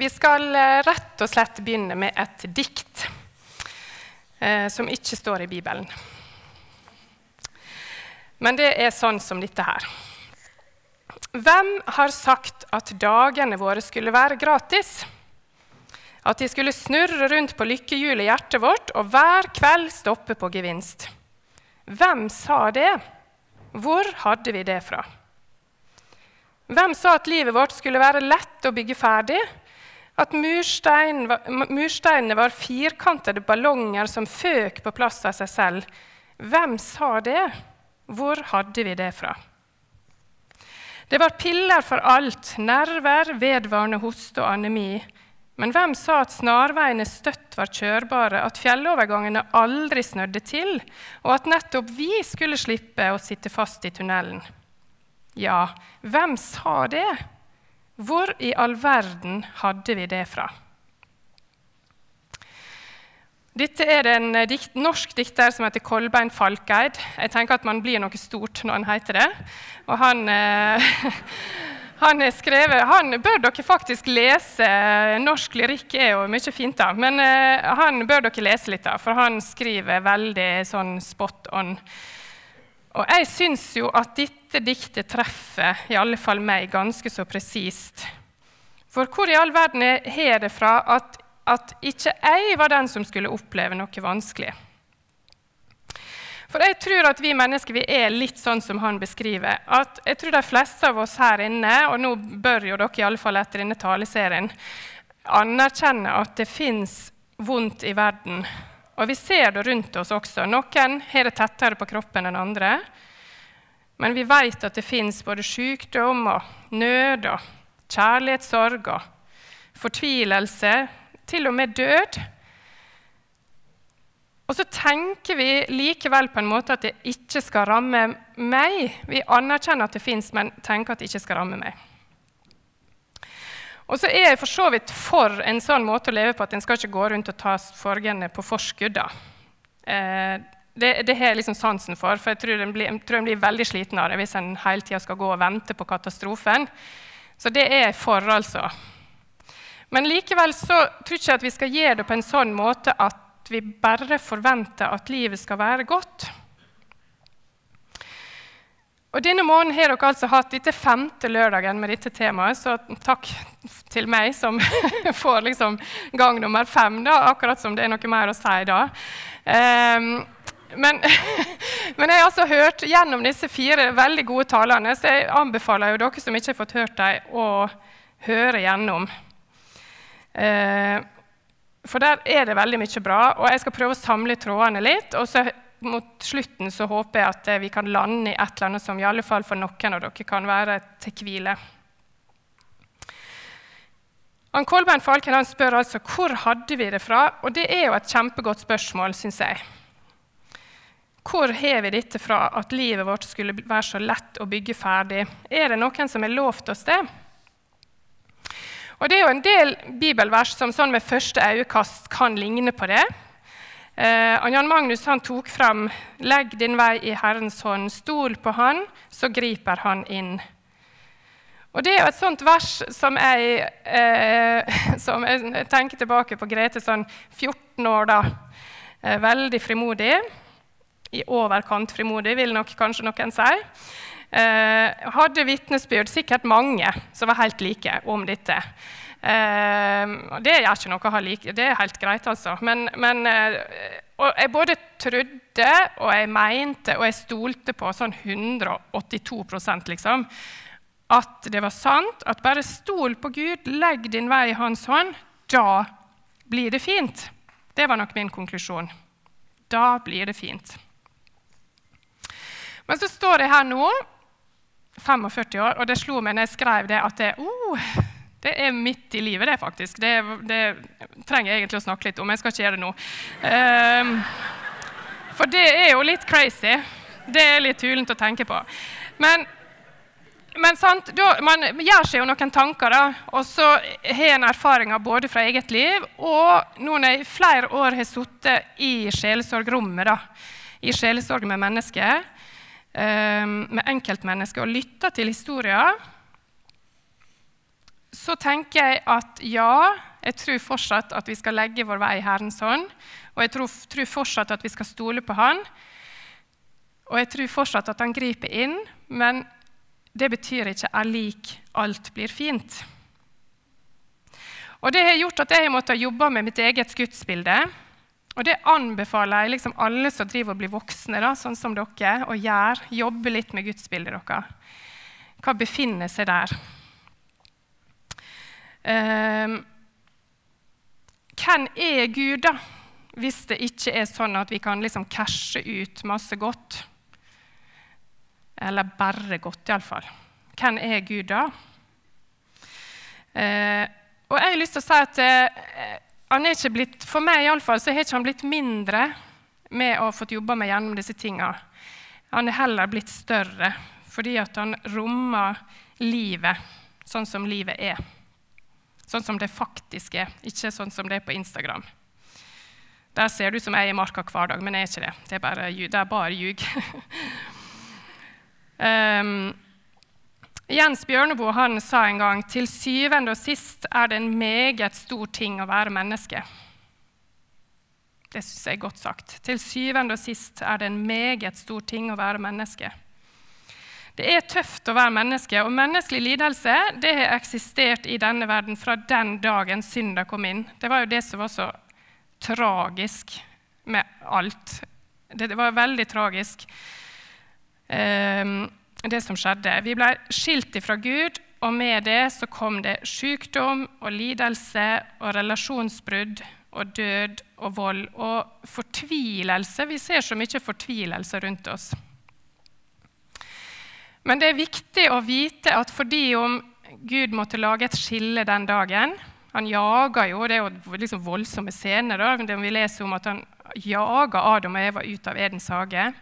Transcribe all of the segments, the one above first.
Vi skal eh, rett og slett begynne med et dikt eh, som ikke står i Bibelen. Men det er sånn som dette her. Hvem har sagt at dagene våre skulle være gratis? At de skulle snurre rundt på lykkehjulet i hjertet vårt og hver kveld stoppe på gevinst? Hvem sa det? Hvor hadde vi det fra? Hvem sa at livet vårt skulle være lett å bygge ferdig? At murstein, mursteinene var firkantede ballonger som føk på plass av seg selv? Hvem sa det? Hvor hadde vi det fra? Det var piller for alt, nerver, vedvarende hoste og anemi. Men hvem sa at snarveiene støtt var kjørbare, at fjellovergangene aldri snødde til, og at nettopp vi skulle slippe å sitte fast i tunnelen? Ja, hvem sa det? Hvor i all verden hadde vi det fra? Dette er det en dikt, norsk dikter som heter Kolbein Falkeid. Jeg tenker at man blir noe stort når han heter det. Og han, eh, han, skrevet, han bør dere faktisk lese. Norsk lyrikk er jo mye fint, da. Men eh, han bør dere lese litt, da, for han skriver veldig sånn spot on. Og jeg syns jo at dette diktet treffer i alle fall meg ganske så presist. For hvor i all verden har det fra at, at ikke jeg var den som skulle oppleve noe vanskelig? For jeg tror at vi mennesker vi er litt sånn som han beskriver. At jeg tror de fleste av oss her inne, og nå bør jo dere i alle fall etter denne taleserien, anerkjenne at det fins vondt i verden og vi ser det rundt oss også. Noen har det tettere på kroppen enn andre. Men vi vet at det fins både sykdom og nød og kjærlighetssorg og fortvilelse, til og med død. Og så tenker vi likevel på en måte at det ikke skal ramme meg. Vi anerkjenner at det fins, men tenker at det ikke skal ramme meg. Og så er jeg for så vidt for en sånn måte å leve på at en skal ikke gå rundt og ta sorgene på forskudd. Eh, det, det har jeg liksom sansen for, for jeg tror en blir, blir veldig sliten av det hvis en hele tida skal gå og vente på katastrofen. Så det er jeg for, altså. Men likevel så tror jeg ikke at vi skal gjøre det på en sånn måte at vi bare forventer at livet skal være godt. Og Denne måneden har dere altså hatt dette femte lørdagen med dette temaet, så takk til meg som får liksom gang nummer fem, da, akkurat som det er noe mer å si da. Um, men, men, jeg har altså hørt gjennom disse fire veldig gode talene, så jeg anbefaler jo dere som ikke har fått hørt dem, å høre gjennom. Eh, for der er det veldig mye bra, og jeg skal prøve å samle trådene litt. og så mot slutten så håper jeg at eh, vi kan lande i et eller annet som i alle fall for noen av dere kan være til hvile. Ann Kolbein Falken han spør altså hvor hadde vi det fra, og det er jo et kjempegodt spørsmål, syns jeg. Hvor har vi dette fra at livet vårt skulle være så lett å bygge ferdig? Er det noen som har lovt oss det? Og Det er jo en del bibelvers som sånn med første øyekast kan ligne på det. Eh, Jan Magnus han tok fram 'Legg din vei i Herrens hånd, stol på Han, så griper Han inn'. Og Det er jo et sånt vers som jeg, eh, som jeg tenker tilbake på Grete sånn 14 år da. Eh, veldig frimodig. I overkant frimodig, vil nok kanskje noen si. Eh, hadde vitnesbyrd, sikkert mange, som var helt like om dette. Eh, det gjør ikke noe å ha like, det er helt greit, altså. Men, men uh, jeg både trodde og jeg mente og jeg stolte på sånn 182% liksom, at det var sant. At bare stol på Gud, legg din vei i Hans hånd. Da blir det fint. Det var nok min konklusjon. Da blir det fint. Men så står jeg her nå, 45 år, og det slo meg når jeg skrev det, at det, oh, det er midt i livet, det, faktisk. Det, det, trenger jeg egentlig å snakke litt om. Jeg skal ikke gjøre det nå. Um, for det er jo litt crazy. Det er litt tulent å tenke på. Men, men sant, da, man gjør seg jo noen tanker, da, og så har en erfaringer både fra eget liv og nå når jeg i flere år har sittet i sjelesorgrommet, da, i sjelesorg med mennesker, med enkeltmennesker, og lytta til historier så tenker jeg at ja, jeg tror fortsatt at vi skal legge vår vei i Herrens hånd. Og jeg tror, tror fortsatt at vi skal stole på Han. Og jeg tror fortsatt at Han griper inn, men det betyr ikke er lik alt blir fint. Og Det har gjort at jeg har måttet jobbe med mitt eget gudsbilde. Og det anbefaler jeg liksom alle som driver og blir voksne, da, sånn som dere, å gjøre. Jobbe litt med gudsbildet deres. Hva befinner seg der? Um, hvem er Gud, da, hvis det ikke er sånn at vi kan liksom cashe ut masse godt? Eller bare godt, iallfall. Hvem er Gud, da? Uh, og jeg har lyst til å si at uh, han er ikke blitt, For meg iallfall, så har ikke han blitt mindre med å ha fått jobba meg gjennom disse tinga. Han er heller blitt større fordi at han rommer livet sånn som livet er. Sånn som det faktisk er, ikke sånn som det er på Instagram. Der ser du som jeg er i marka hver dag, men jeg er ikke det. Det er bare, det er bare ljug. um, Jens Bjørneboe han sa en gang til syvende og sist er det en meget stor ting å være menneske. Det syns jeg er godt sagt. Til syvende og sist er det en meget stor ting å være menneske. Det er tøft å være menneske, og menneskelig lidelse det har eksistert i denne verden fra den dagen synda kom inn. Det var jo det som var så tragisk med alt. Det, det var veldig tragisk. Um, det som skjedde. Vi ble skilt ifra Gud, og med det så kom det sykdom og lidelse og relasjonsbrudd og død og vold og fortvilelse. Vi ser så mye fortvilelse rundt oss. Men det er viktig å vite at fordi om Gud måtte lage et skille den dagen Han jaga jo, det er jo liksom voldsomme scener. da, Vi leser om at han jaga Adam og Eva ut av Edens hage.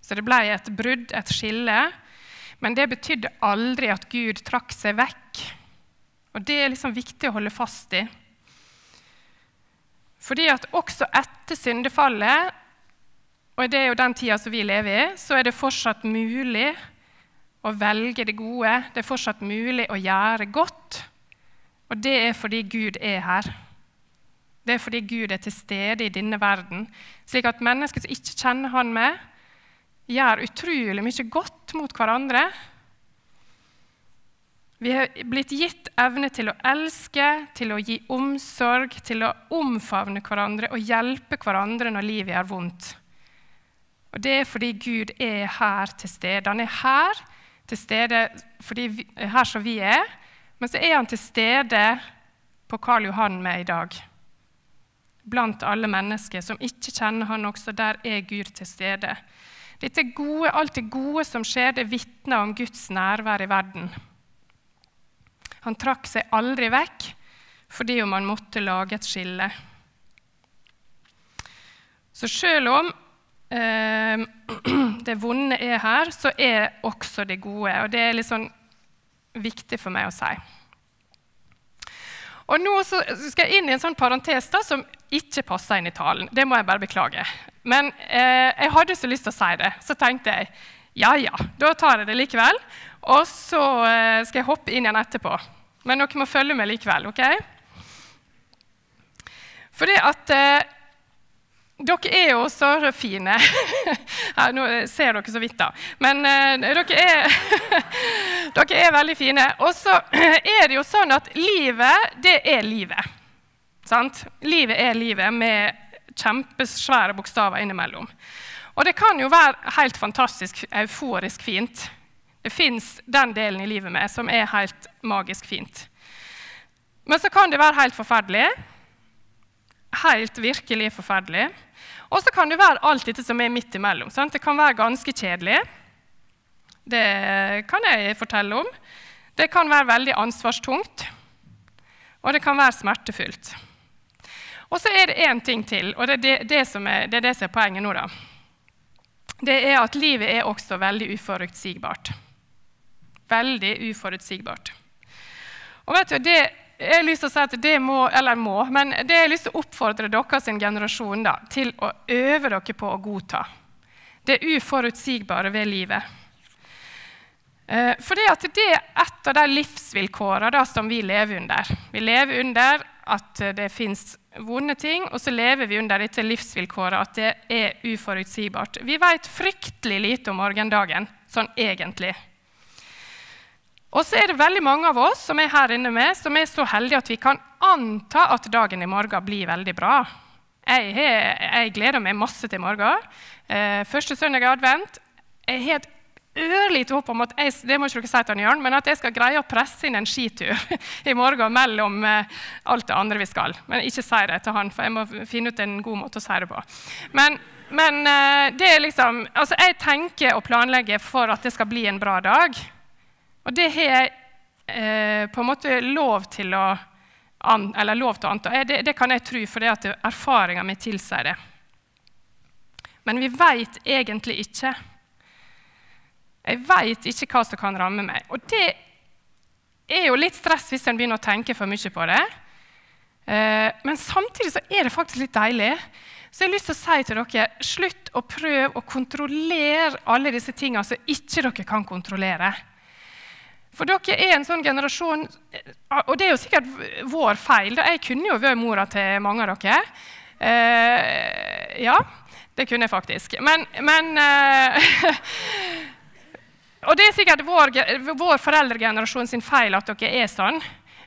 Så det ble et brudd, et skille. Men det betydde aldri at Gud trakk seg vekk. Og Det er liksom viktig å holde fast i. Fordi at også etter syndefallet, og det er jo den tida som vi lever i, så er det fortsatt mulig å velge det gode. Det er fortsatt mulig å gjøre godt. Og det er fordi Gud er her. Det er fordi Gud er til stede i denne verden, slik at mennesker som ikke kjenner Han med, gjør utrolig mye godt mot hverandre. Vi har blitt gitt evne til å elske, til å gi omsorg, til å omfavne hverandre og hjelpe hverandre når livet gjør vondt. Og Det er fordi Gud er her til stede. Han er her til stede vi, her som vi er, men så er han til stede på Karl Johan med i dag. Blant alle mennesker som ikke kjenner han også, der er Gud til stede. Dette gode, alt det gode som skjer, det vitner om Guds nærvær i verden. Han trakk seg aldri vekk fordi om han måtte lage et skille. Så selv om eh, det vonde er her, så er også det gode. Og det er litt sånn viktig for meg å si. Og Nå skal jeg inn i en sånn parentes da, som ikke passa inn i talen. Det må jeg bare beklage. Men eh, jeg hadde så lyst til å si det, så tenkte jeg ja, ja, da tar jeg det likevel. Og så eh, skal jeg hoppe inn igjen etterpå. Men dere må følge med likevel. ok? Fordi at eh, dere er jo så fine. Her, nå ser dere så vidt, da. Men eh, dere, er, dere er veldig fine. Og så er det jo sånn at livet, det er livet. Sant? Livet er livet med kjempesvære bokstaver innimellom. Og det kan jo være helt fantastisk euforisk fint. Det fins den delen i livet med som er helt magisk fint. Men så kan det være helt forferdelig. Helt virkelig forferdelig. Og så kan det være alt dette som er midt imellom. Sant? Det kan være ganske kjedelig. Det kan jeg fortelle om. Det kan være veldig ansvarstungt. Og det kan være smertefullt. Og så er det én ting til, og det er det, det, er, det er det som er poenget nå. da. Det er at livet er også veldig uforutsigbart. Veldig uforutsigbart. Og vet du, det, jeg har lyst til å si at det må, eller må, men det jeg har lyst til å oppfordre deres generasjon da, til å øve dere på å godta. Det uforutsigbare ved livet. For fordi det er et av de livsvilkårene som vi lever under. Vi lever under at det fins vonde ting, og så lever vi under dette livsvilkåret at det er uforutsigbart. Vi vet fryktelig lite om morgendagen, sånn egentlig. Og så er det veldig mange av oss som er her inne med, som er så heldige at vi kan anta at dagen i morgen blir veldig bra. Jeg, jeg gleder meg masse til morgen. Eh, første søndag i advent. Jeg har et ørlite håp om at jeg, det må ikke dere si til Jørn, men at jeg skal greie å presse inn en skitur i morgen mellom eh, alt det andre vi skal. Men ikke si det til han, for jeg må finne ut en god måte å si det på. Men, men eh, det er liksom, altså jeg tenker og planlegger for at det skal bli en bra dag. Og det har jeg eh, på en måte lov til å, an, eller lov til å anta. Det, det, kan jeg tro, for det at erfaringa mi tilsier det. Men vi veit egentlig ikke. Jeg veit ikke hva som kan ramme meg. Og det er jo litt stress hvis en begynner å tenke for mye på det. Eh, men samtidig så er det faktisk litt deilig. Så jeg har lyst til å si til dere, slutt å prøve å kontrollere alle disse tingene som ikke dere kan kontrollere. For dere er en sånn generasjon Og det er jo sikkert vår feil. Jeg kunne jo vært mora til mange av dere. Eh, ja, det kunne jeg faktisk. Men, men eh, Og det er sikkert vår, vår foreldregenerasjon sin feil at dere er sånn.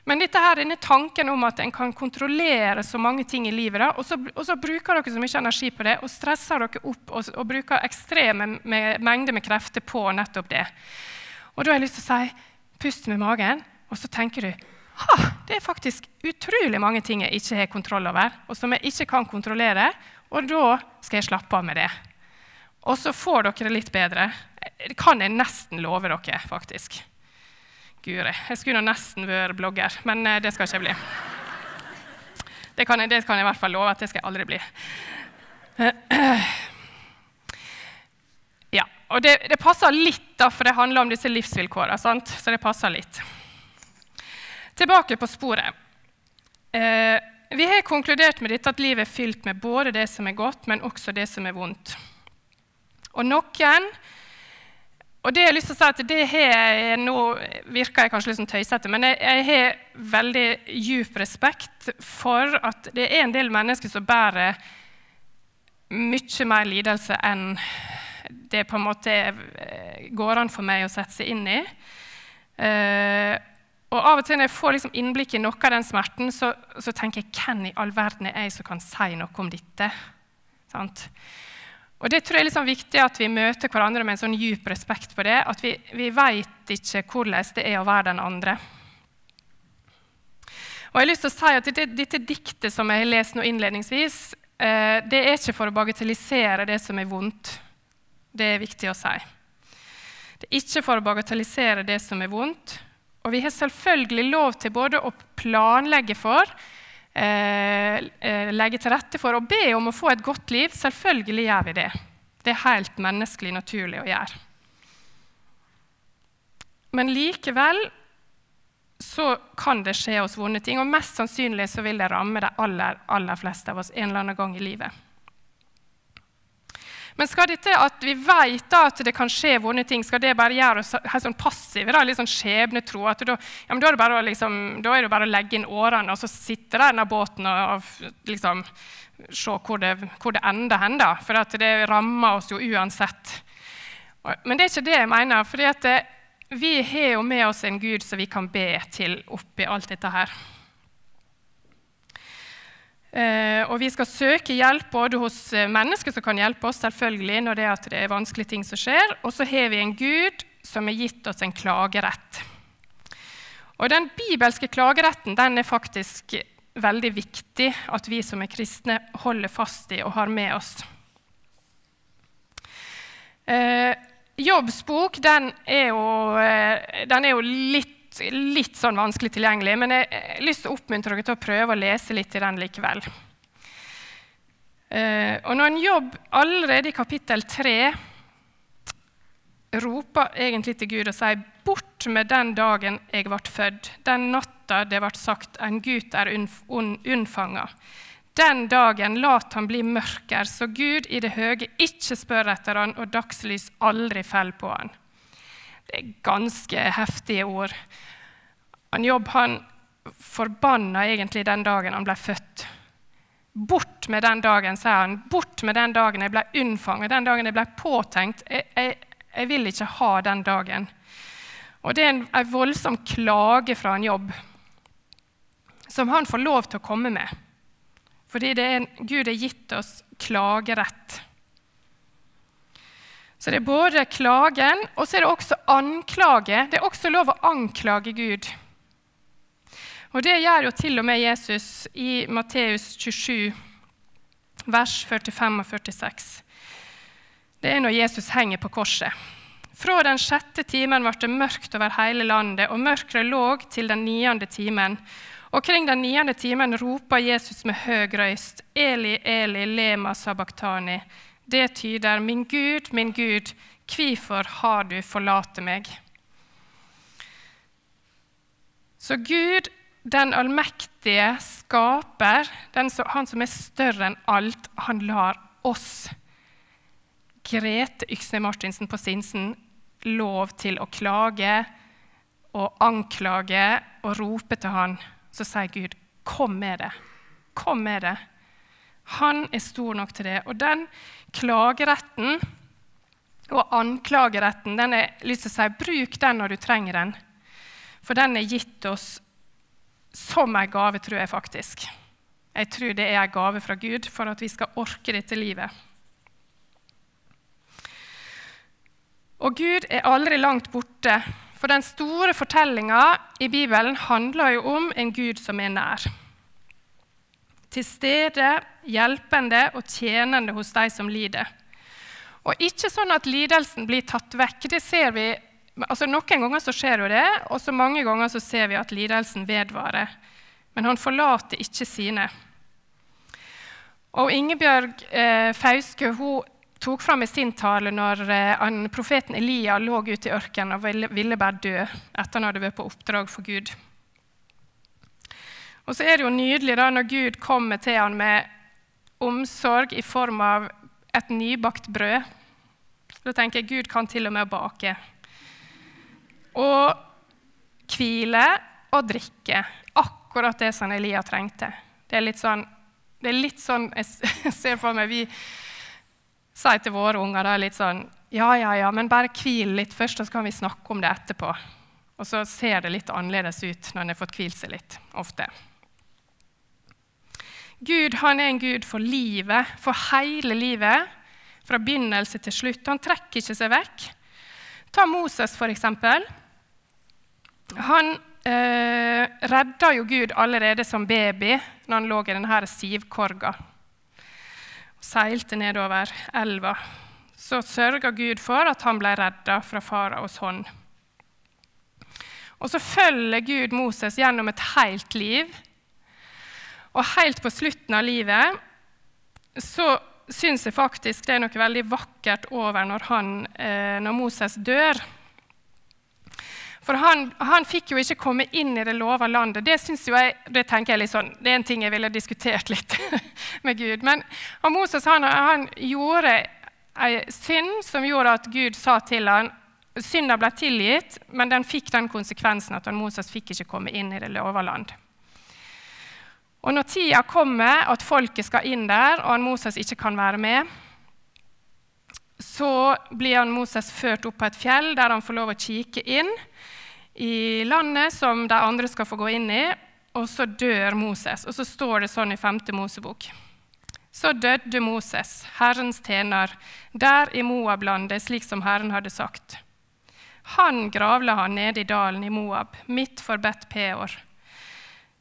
Men dette her, denne tanken om at en kan kontrollere så mange ting i livet, da, og, så, og, så, bruker dere så mye energi på det og stresser dere opp og, og bruker ekstreme mengder med krefter på nettopp det. Og da har jeg lyst til å si Pust med magen, og så tenker du ha, det er faktisk utrolig mange ting jeg ikke har kontroll over, og som jeg ikke kan kontrollere, og da skal jeg slappe av med det. Og så får dere det litt bedre. Det kan jeg nesten love dere, faktisk. Guri. Jeg skulle nesten vært blogger, men eh, det skal ikke bli. Det kan, jeg, det kan jeg i hvert fall love at det skal jeg aldri bli. Ja, Og det, det, passer litt, da, for det handler om disse livsvilkårene. Sant? Så det passer litt. Tilbake på sporet. Eh, vi har konkludert med dette at livet er fylt med både det som er godt, men også det som er vondt. Og noen og det jeg har lyst til å si at det har, Nå virker jeg kanskje litt sånn tøysete, men jeg, jeg har veldig djup respekt for at det er en del mennesker som bærer mye mer lidelse enn det på en måte eh, går an for meg å sette seg inn i. Uh, og av og til når jeg får liksom innblikk i noe av den smerten, så, så, tenker jeg hvem i all verden er jeg som kan si noe om dette? Sant? Og Det tror jeg er liksom viktig at vi møter hverandre med en sånn djup respekt på det. At vi, vi vet ikke hvordan det er å være den andre. Og jeg har lyst til å si at Dette, dette diktet som jeg har lest nå innledningsvis, eh, det er ikke for å bagatellisere det som er vondt. Det er viktig å si. Det er ikke for å bagatellisere det som er vondt. Og vi har selvfølgelig lov til både å planlegge for, legge til rette for og be om å få et godt liv. Selvfølgelig gjør vi det. Det er helt menneskelig naturlig å gjøre. Men likevel så kan det skje oss vonde ting, og mest sannsynlig så vil det ramme de aller, aller fleste av oss en eller annen gang i livet. Men skal dette at vi vet at det kan skje vonde ting, skal det bare gjøre oss helt sånn passive? Da, litt sånn skjebnetro? at da, ja, da, er liksom, da er det bare å legge inn årene og så sitte der i denne båten og, og liksom, se hvor det, hvor det ender hen. da, For det rammer oss jo uansett. Men det er ikke det jeg mener. for vi har jo med oss en Gud som vi kan be til oppi alt dette her. Eh, og vi skal søke hjelp både hos eh, mennesker som kan hjelpe oss, selvfølgelig, når det er, det er vanskelige ting som skjer. Og så har vi en Gud som har gitt oss en klagerett. Og Den bibelske klageretten den er faktisk veldig viktig at vi som er kristne holder fast i og har med oss. Eh, Jobbs bok den er, jo, eh, den er jo litt litt sånn vanskelig tilgjengelig, men jeg har lyst til å oppmuntre dere til å prøve å lese litt i den likevel. Uh, og når en jobb allerede i kapittel 3 roper egentlig til Gud og sier 'Bort med den dagen jeg ble født', den natta det ble sagt 'en gutt er unnfanga'. Den dagen lat han bli mørker, så Gud i det høye ikke spør etter han, og dagslys aldri faller på han. Det er ganske heftige ord. Han Jobb han forbanna egentlig den dagen han ble født. Bort med den dagen, sier han. Bort med den dagen jeg ble unnfanget, den dagen jeg ble påtenkt. Jeg, jeg, jeg vil ikke ha den dagen. Og det er en, en voldsom klage fra en jobb som han får lov til å komme med. Fordi er, Gud har gitt oss klagerett. Så det er både klagen og så er det også anklage. Det er også lov å anklage Gud. Og Det gjør jo til og med Jesus i Matteus 27, vers 45 og 46. Det er når Jesus henger på korset. Fra den sjette timen ble det mørkt over hele landet, og mørket lå til den niende timen. Og kring den niende timen ropa Jesus med høy røyst, Eli, Eli, lema sabachthani. Det tyder, Min Gud, min Gud, hvorfor har du forlatt meg? Så Gud, den allmektige skaper, som, han som er større enn alt, han lar oss, Grete Yksne Martinsen på Sinsen, lov til å klage og anklage og rope til han. Så sier Gud, 'Kom med det. Kom med det.' Han er stor nok til det. Og den klageretten og anklageretten, den er lyst til å si, bruk den når du trenger den. For den er gitt oss som en gave, tror jeg faktisk. Jeg tror det er en gave fra Gud for at vi skal orke dette livet. Og Gud er aldri langt borte, for den store fortellinga i Bibelen handler jo om en Gud som er nær. Til stede, hjelpende og tjenende hos de som lider. Og ikke sånn at lidelsen blir tatt vekk. det ser vi altså Noen ganger så skjer jo det, og så mange ganger så ser vi at lidelsen vedvarer. Men han forlater ikke sine. Og Ingebjørg eh, Fauske hun tok fram i sin tale når eh, profeten Elia lå ute i ørkenen og ville, ville bare dø etter han hadde vært på oppdrag for Gud. Og så er det jo nydelig da når Gud kommer til han med omsorg i form av et nybakt brød. Da tenker jeg Gud kan til og med bake. Og hvile og drikke. Akkurat det som Elia trengte. Det er litt sånn, det er litt sånn jeg ser for meg vi sier til våre unger da, litt sånn Ja, ja, ja, men bare hvil litt først, og så kan vi snakke om det etterpå. Og så ser det litt annerledes ut når en har fått hvilt seg litt. ofte. Gud han er en gud for livet, for hele livet. Fra begynnelse til slutt. Han trekker ikke seg vekk. Ta Moses, for eksempel. Han eh, redda jo Gud allerede som baby når han lå i denne sivkorga og seilte nedover elva. Så sørga Gud for at han ble redda fra faraos hånd. Og så følger Gud Moses gjennom et helt liv. Og helt på slutten av livet så syns jeg faktisk det er noe veldig vakkert over når, han, eh, når Moses dør. For han, han, fikk jo ikke komme inn i det lova landet. Det, jeg, det, tenker jeg sånn, det er en ting jeg ville diskutert litt med Gud. Men Moses han, han gjorde ei synd som gjorde at Gud sa til ham Synda ble tilgitt, men den fikk den konsekvensen at Moses fikk ikke komme inn i det lova land. Og når tida kommer at folket skal inn der, og han Moses ikke kan være med, så blir han Moses ført opp på et fjell der han får lov å kikke inn i landet som de andre skal få gå inn i. Og så dør Moses. Og så står det sånn i 5. Mosebok. Så døde Moses, Herrens tjener, der i Moab-landet, slik som Herren hadde sagt. Han gravla han nede i dalen i Moab, midt for Bet Peor.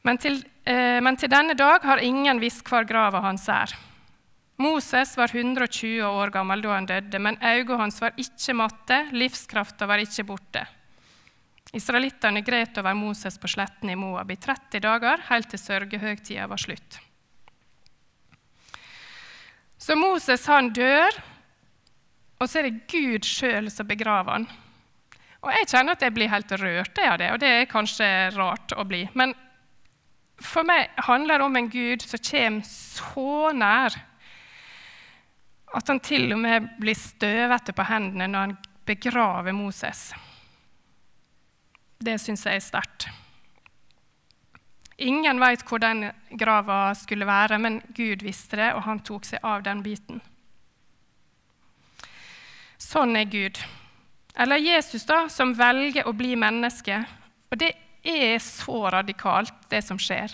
Men til, men til denne dag har ingen visst hvor grava hans er. Moses var 120 år gammel da han døde, men øynene hans var ikke matte, livskrafta var ikke borte. Israelittene gret over Moses på sletten i Moab i 30 dager, helt til sørgehøgtida var slutt. Så Moses han dør, og så er det Gud sjøl som begraver han. Og Jeg kjenner at jeg blir helt rørt av det, og det er kanskje rart å bli. Men for meg handler det om en Gud som kommer så nær at han til og med blir støvete på hendene når han begraver Moses. Det syns jeg er sterkt. Ingen veit hvor den grava skulle være, men Gud visste det, og han tok seg av den biten. Sånn er Gud. Eller Jesus, da, som velger å bli menneske. Og det er så radikalt, det som skjer.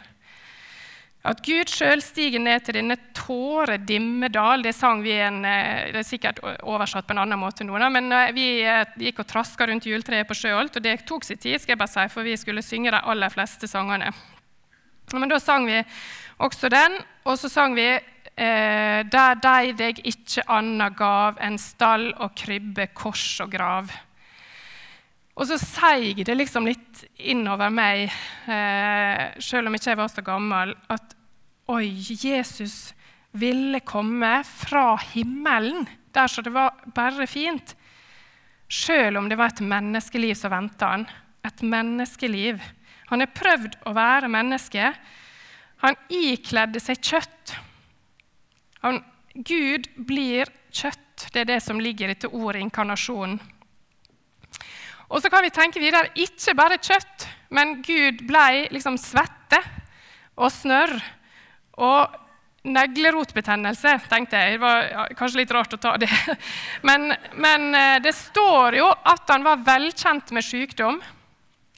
At Gud sjøl stiger ned til denne tåredimmedal, det sang vi en, eh, det er sikkert oversatt på en annen måte nå, men eh, vi eh, gikk og traska rundt juletreet på Sjøholt, og det tok sin tid, skal jeg bare si, for vi skulle synge de aller fleste sangene. Men da sang vi også den, og så sang vi Der deg deg ikke anna gav enn stall og krybbe, kors og grav. Og så seig det liksom litt innover meg, eh, selv om ikke jeg var så gammel, at oi, Jesus ville komme fra himmelen, der så det var bare fint. Selv om det var et menneskeliv som venta han. Et menneskeliv. Han har prøvd å være menneske. Han ikledde seg kjøtt. Han, Gud blir kjøtt. Det er det som ligger i dette ordet inkarnasjonen. Og så kan vi tenke videre ikke bare kjøtt, men Gud ble liksom svette og snørr. Og neglerotbetennelse, tenkte jeg. Det var kanskje litt rart å ta det. Men, men eh, det står jo at han var velkjent med sykdom.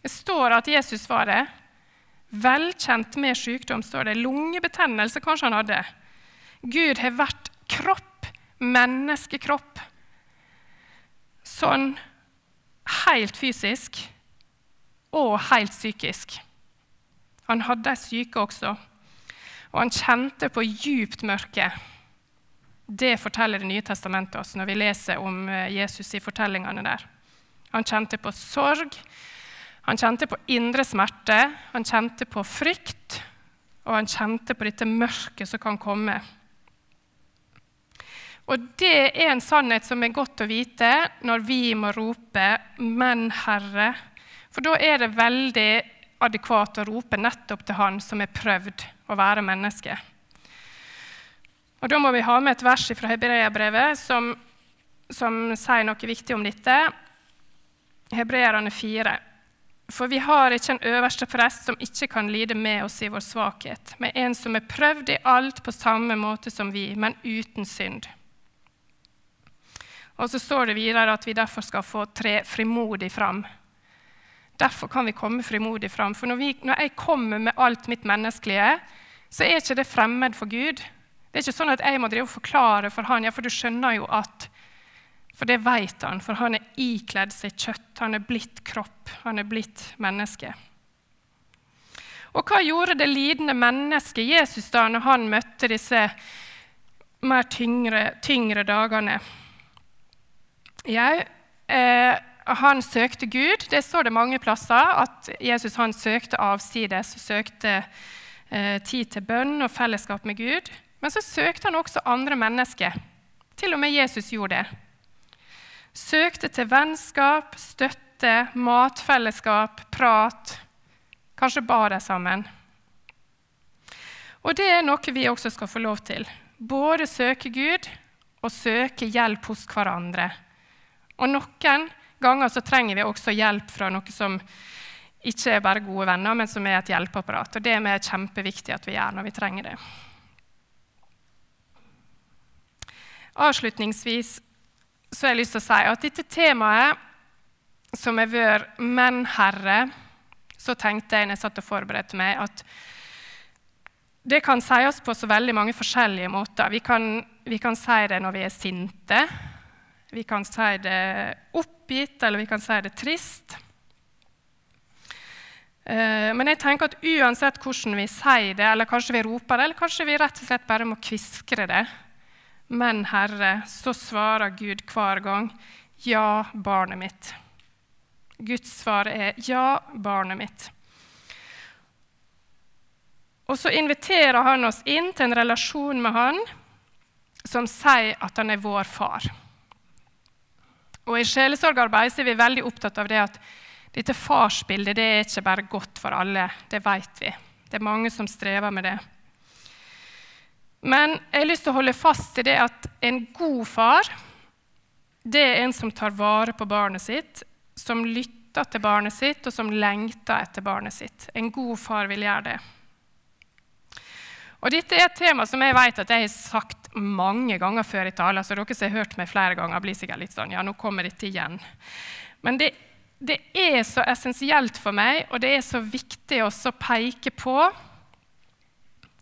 Det står at Jesus var det. Velkjent med sykdom, står det. Lungebetennelse kanskje han hadde. Gud har vært kropp, menneskekropp. Sånn helt fysisk og helt psykisk. Han hadde ei syke også, og han kjente på djupt mørke. Det forteller Det nye testamentet oss når vi leser om eh, Jesus i fortellingene der. Han kjente på sorg, han kjente på indre smerte, han kjente på frykt, og han kjente på dette mørket som kan komme. Og det er en sannhet som er godt å vite når vi må rope 'Men, Herre'. For da er det veldig adekvat å rope nettopp til Han som er prøvd å være menneske. Og Da må vi ha med et vers fra Hebreabrevet som, som sier noe viktig om dette. Hebreerne 4. For vi har ikke en øverste prest som ikke kan lide med oss i vår svakhet, men en som er prøvd i alt på samme måte som vi, men uten synd. Og så står det videre at vi derfor skal få tre frimodig fram. Derfor kan vi komme frimodig fram. For når, vi, når jeg kommer med alt mitt menneskelige, så er ikke det fremmed for Gud. Det er ikke sånn at jeg må drive og forklare for han, ja, for du skjønner jo at For det vet han, for han er ikledd seg kjøtt. Han er blitt kropp. Han er blitt menneske. Og hva gjorde det lidende mennesket Jesus da når han møtte disse mer tyngre, tyngre dagene? Jau, eh, han søkte Gud. Det står det mange plasser at Jesus han søkte avsides, søkte eh, tid til bønn og fellesskap med Gud. Men så søkte han også andre mennesker. Til og med Jesus gjorde det. Søkte til vennskap, støtte, matfellesskap, prat. Kanskje ba de sammen. Og det er noe vi også skal få lov til. Både søke Gud og søke hjelp hos hverandre. Og noen ganger så trenger vi også hjelp fra noe som ikke er bare gode venner, men som er et hjelpeapparat. Og det er vi kjempeviktig at vi gjør når vi trenger det. Avslutningsvis så har jeg lyst til å si at dette temaet som har vært 'Menn, Herre', så tenkte jeg når jeg satt og forberedte meg, at det kan sies på så veldig mange forskjellige måter. Vi kan, vi kan si det når vi er sinte. Vi kan si det oppgitt, eller vi kan si det trist. Eh, men jeg tenker at uansett hvordan vi sier det, eller kanskje vi roper det, eller kanskje vi rett og slett bare må kviskre det, men Herre, så svarer Gud hver gang ja, barnet mitt. Guds svar er ja, barnet mitt. Og så inviterer han oss inn til en relasjon med han som sier at han er vår far. Og I sjelesorgarbeid er vi veldig opptatt av det at dette farsbildet det er ikke bare godt for alle. Det vet vi. Det er mange som strever med det. Men jeg har lyst til å holde fast i det at en god far det er en som tar vare på barnet sitt, som lytter til barnet sitt, og som lengter etter barnet sitt. En god far vil gjøre det. Og Dette er et tema som jeg vet at jeg har sagt mange ganger før i taler, så dere som har hørt meg flere ganger, blir sikkert litt sånn Ja, nå kommer dette igjen. Men det, det er så essensielt for meg, og det er så viktig også å peke på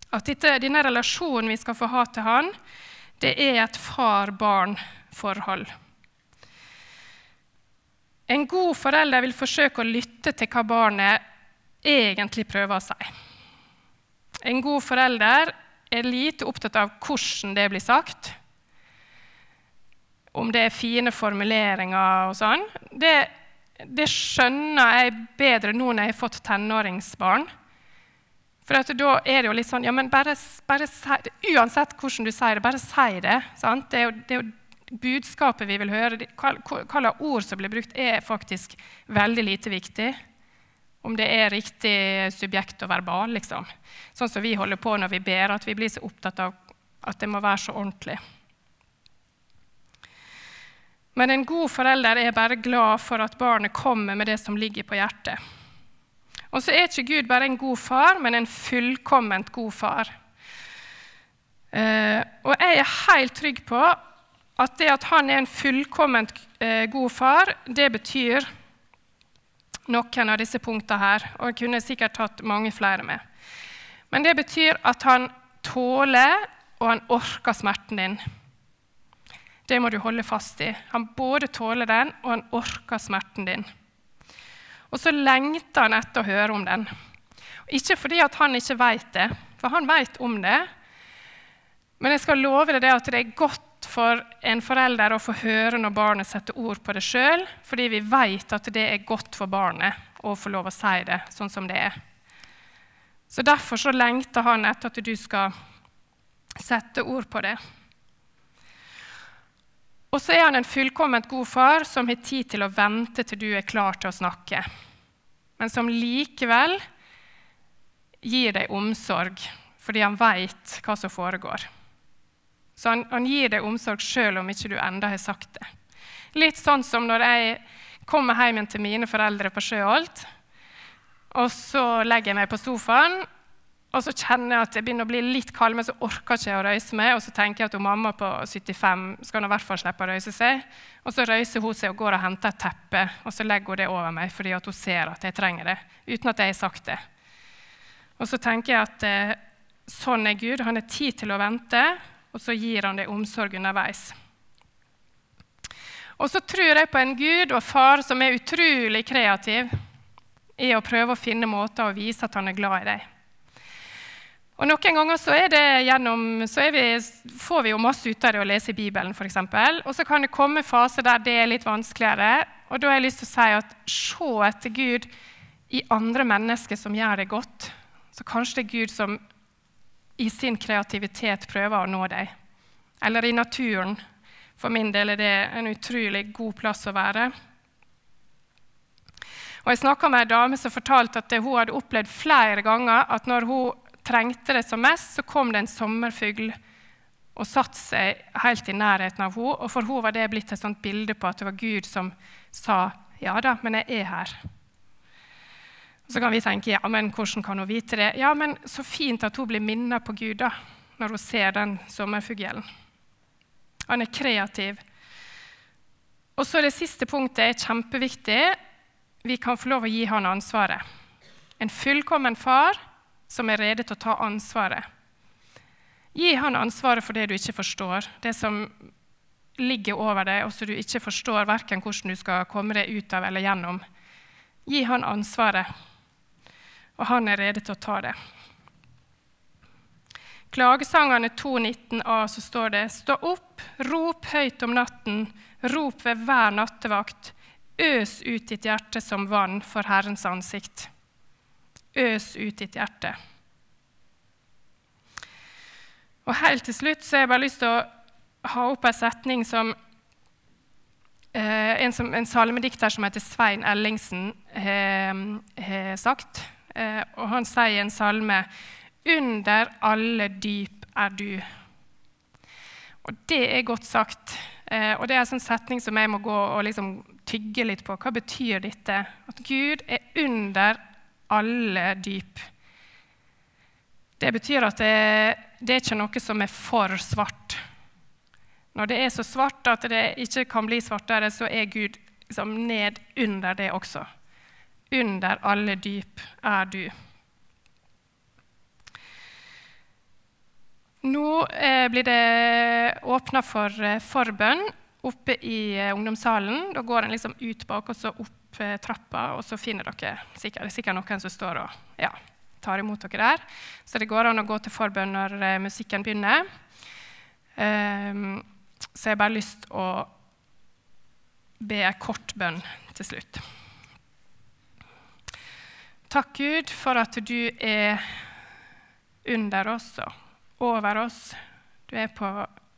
at dette, denne relasjonen vi skal få ha til han, det er et far-barn-forhold. En god forelder vil forsøke å lytte til hva barnet egentlig prøver å si. En god forelder er lite opptatt av hvordan det blir sagt. Om det er fine formuleringer og sånn. Det, det skjønner jeg bedre nå når jeg har fått tenåringsbarn. For da er det jo litt sånn ja, men bare, bare si, Uansett hvordan du sier det, bare si det. Sant? Det er jo, det er jo budskapet vi vil høre, hva slags ord som blir brukt, er faktisk veldig lite viktig. Om det er riktig subjekt og verbal, liksom. Sånn som vi holder på når vi ber, at vi blir så opptatt av at det må være så ordentlig. Men en god forelder er bare glad for at barnet kommer med det som ligger på hjertet. Og så er ikke Gud bare en god far, men en fullkomment god far. Uh, og jeg er helt trygg på at det at han er en fullkomment eh, god far, det betyr noen av disse punktene her. Og jeg kunne sikkert tatt mange flere med. Men det betyr at han tåler og han orker smerten din. Det må du holde fast i. Han både tåler den, og han orker smerten din. Og så lengter han etter å høre om den. Ikke fordi han ikke vet det, for han vet om det. Men jeg skal love deg at det er godt for en forelder å få høre når barnet setter ord på det sjøl, fordi vi vet at det er godt for barnet å få lov å si det sånn som det er. Så Derfor så lengter han etter at du skal sette ord på det. Og så er han en fullkomment god far som har tid til å vente til du er klar til å snakke, men som likevel gir deg omsorg fordi han veit hva som foregår. Så han, han gir deg omsorg sjøl om ikke du enda har sagt det. Litt sånn som når jeg kommer hjem til mine foreldre på Sjøholt. Og så legger jeg meg på sofaen, og så kjenner jeg at jeg begynner å bli litt kald, men så orker jeg ikke å røyse meg. Og så tenker jeg at mamma på 75 skal nå i hvert fall slippe å røyse seg. Og så røyser hun seg og går og henter et teppe, og så legger hun det over meg fordi hun ser at jeg trenger det, uten at jeg har sagt det. Og så tenker jeg at eh, sånn er Gud. Han har tid til å vente, og så gir han deg omsorg underveis. Og så tror jeg på en Gud og far som er utrolig kreativ i å prøve å finne måter å vise at han er glad i deg. Og Noen ganger så, gjennom, så vi, får vi jo masse ut av det å lese i Bibelen, f.eks. Og så kan det komme faser der det er litt vanskeligere. Og da har jeg lyst til å si at se etter Gud i andre mennesker som gjør det godt. Så kanskje det er Gud som i sin kreativitet prøver å nå deg. Eller i naturen. For min del er det en utrolig god plass å være. Og Jeg snakka med ei dame som fortalte at hun hadde opplevd flere ganger at når hun trengte det som mest, så kom det en sommerfugl og satte seg helt i nærheten av henne. Og for henne var det blitt et sånt bilde på at det var Gud som sa ja da, men jeg er her. Så kan vi tenke ja, men hvordan kan hun vite det? Ja, men Så fint at hun blir minnet på Gud da, når hun ser den sommerfuglen. Han er kreativ. Og så Det siste punktet er kjempeviktig. Vi kan få lov å gi han ansvaret. En fullkommen far som er rede til å ta ansvaret. Gi han ansvaret for det du ikke forstår, det som ligger over deg, og som du ikke forstår verken hvordan du skal komme deg ut av eller gjennom. Gi han ansvaret og han er rede til å ta det. Klagesangene 2.19a så står det Stå opp, rop høyt om natten, rop ved hver nattevakt. Øs ut ditt hjerte som vann for Herrens ansikt. Øs ut ditt hjerte. Og Helt til slutt så har jeg bare lyst til å ha opp en setning som eh, en, som, en salmedikter som heter Svein Ellingsen, har sagt. Eh, og han sier i en salme Under alle dyp er du. Og det er godt sagt. Eh, og det er en sånn setning som jeg må gå og liksom tygge litt på. Hva betyr dette? At Gud er under alle dyp. Det betyr at det, det er ikke noe som er for svart. Når det er så svart at det ikke kan bli svartere, så er Gud liksom ned under det også. Under alle dyp er du. Nå eh, blir det åpna for eh, forbønn oppe i eh, ungdomssalen. Da går en liksom ut bak og så opp eh, trappa, og så finner dere sikkert, det er sikkert noen som står og ja, tar imot dere der. Så det går an å gå til forbønn når eh, musikken begynner. Um, så jeg har bare lyst å be en kort bønn til slutt. Takk, Gud, for at du er under oss og over oss. Du er på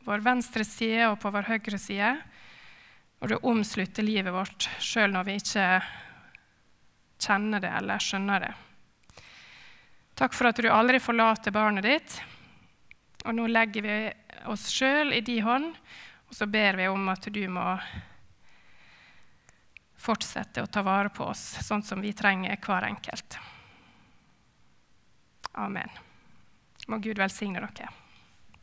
vår venstre side og på vår høyre side. Og du omslutter livet vårt sjøl når vi ikke kjenner det eller skjønner det. Takk for at du aldri forlater barnet ditt. Og nå legger vi oss sjøl i din hånd, og så ber vi om at du må fortsette å ta vare på oss sånn som vi trenger hver enkelt. Amen. Må Gud velsigne dere.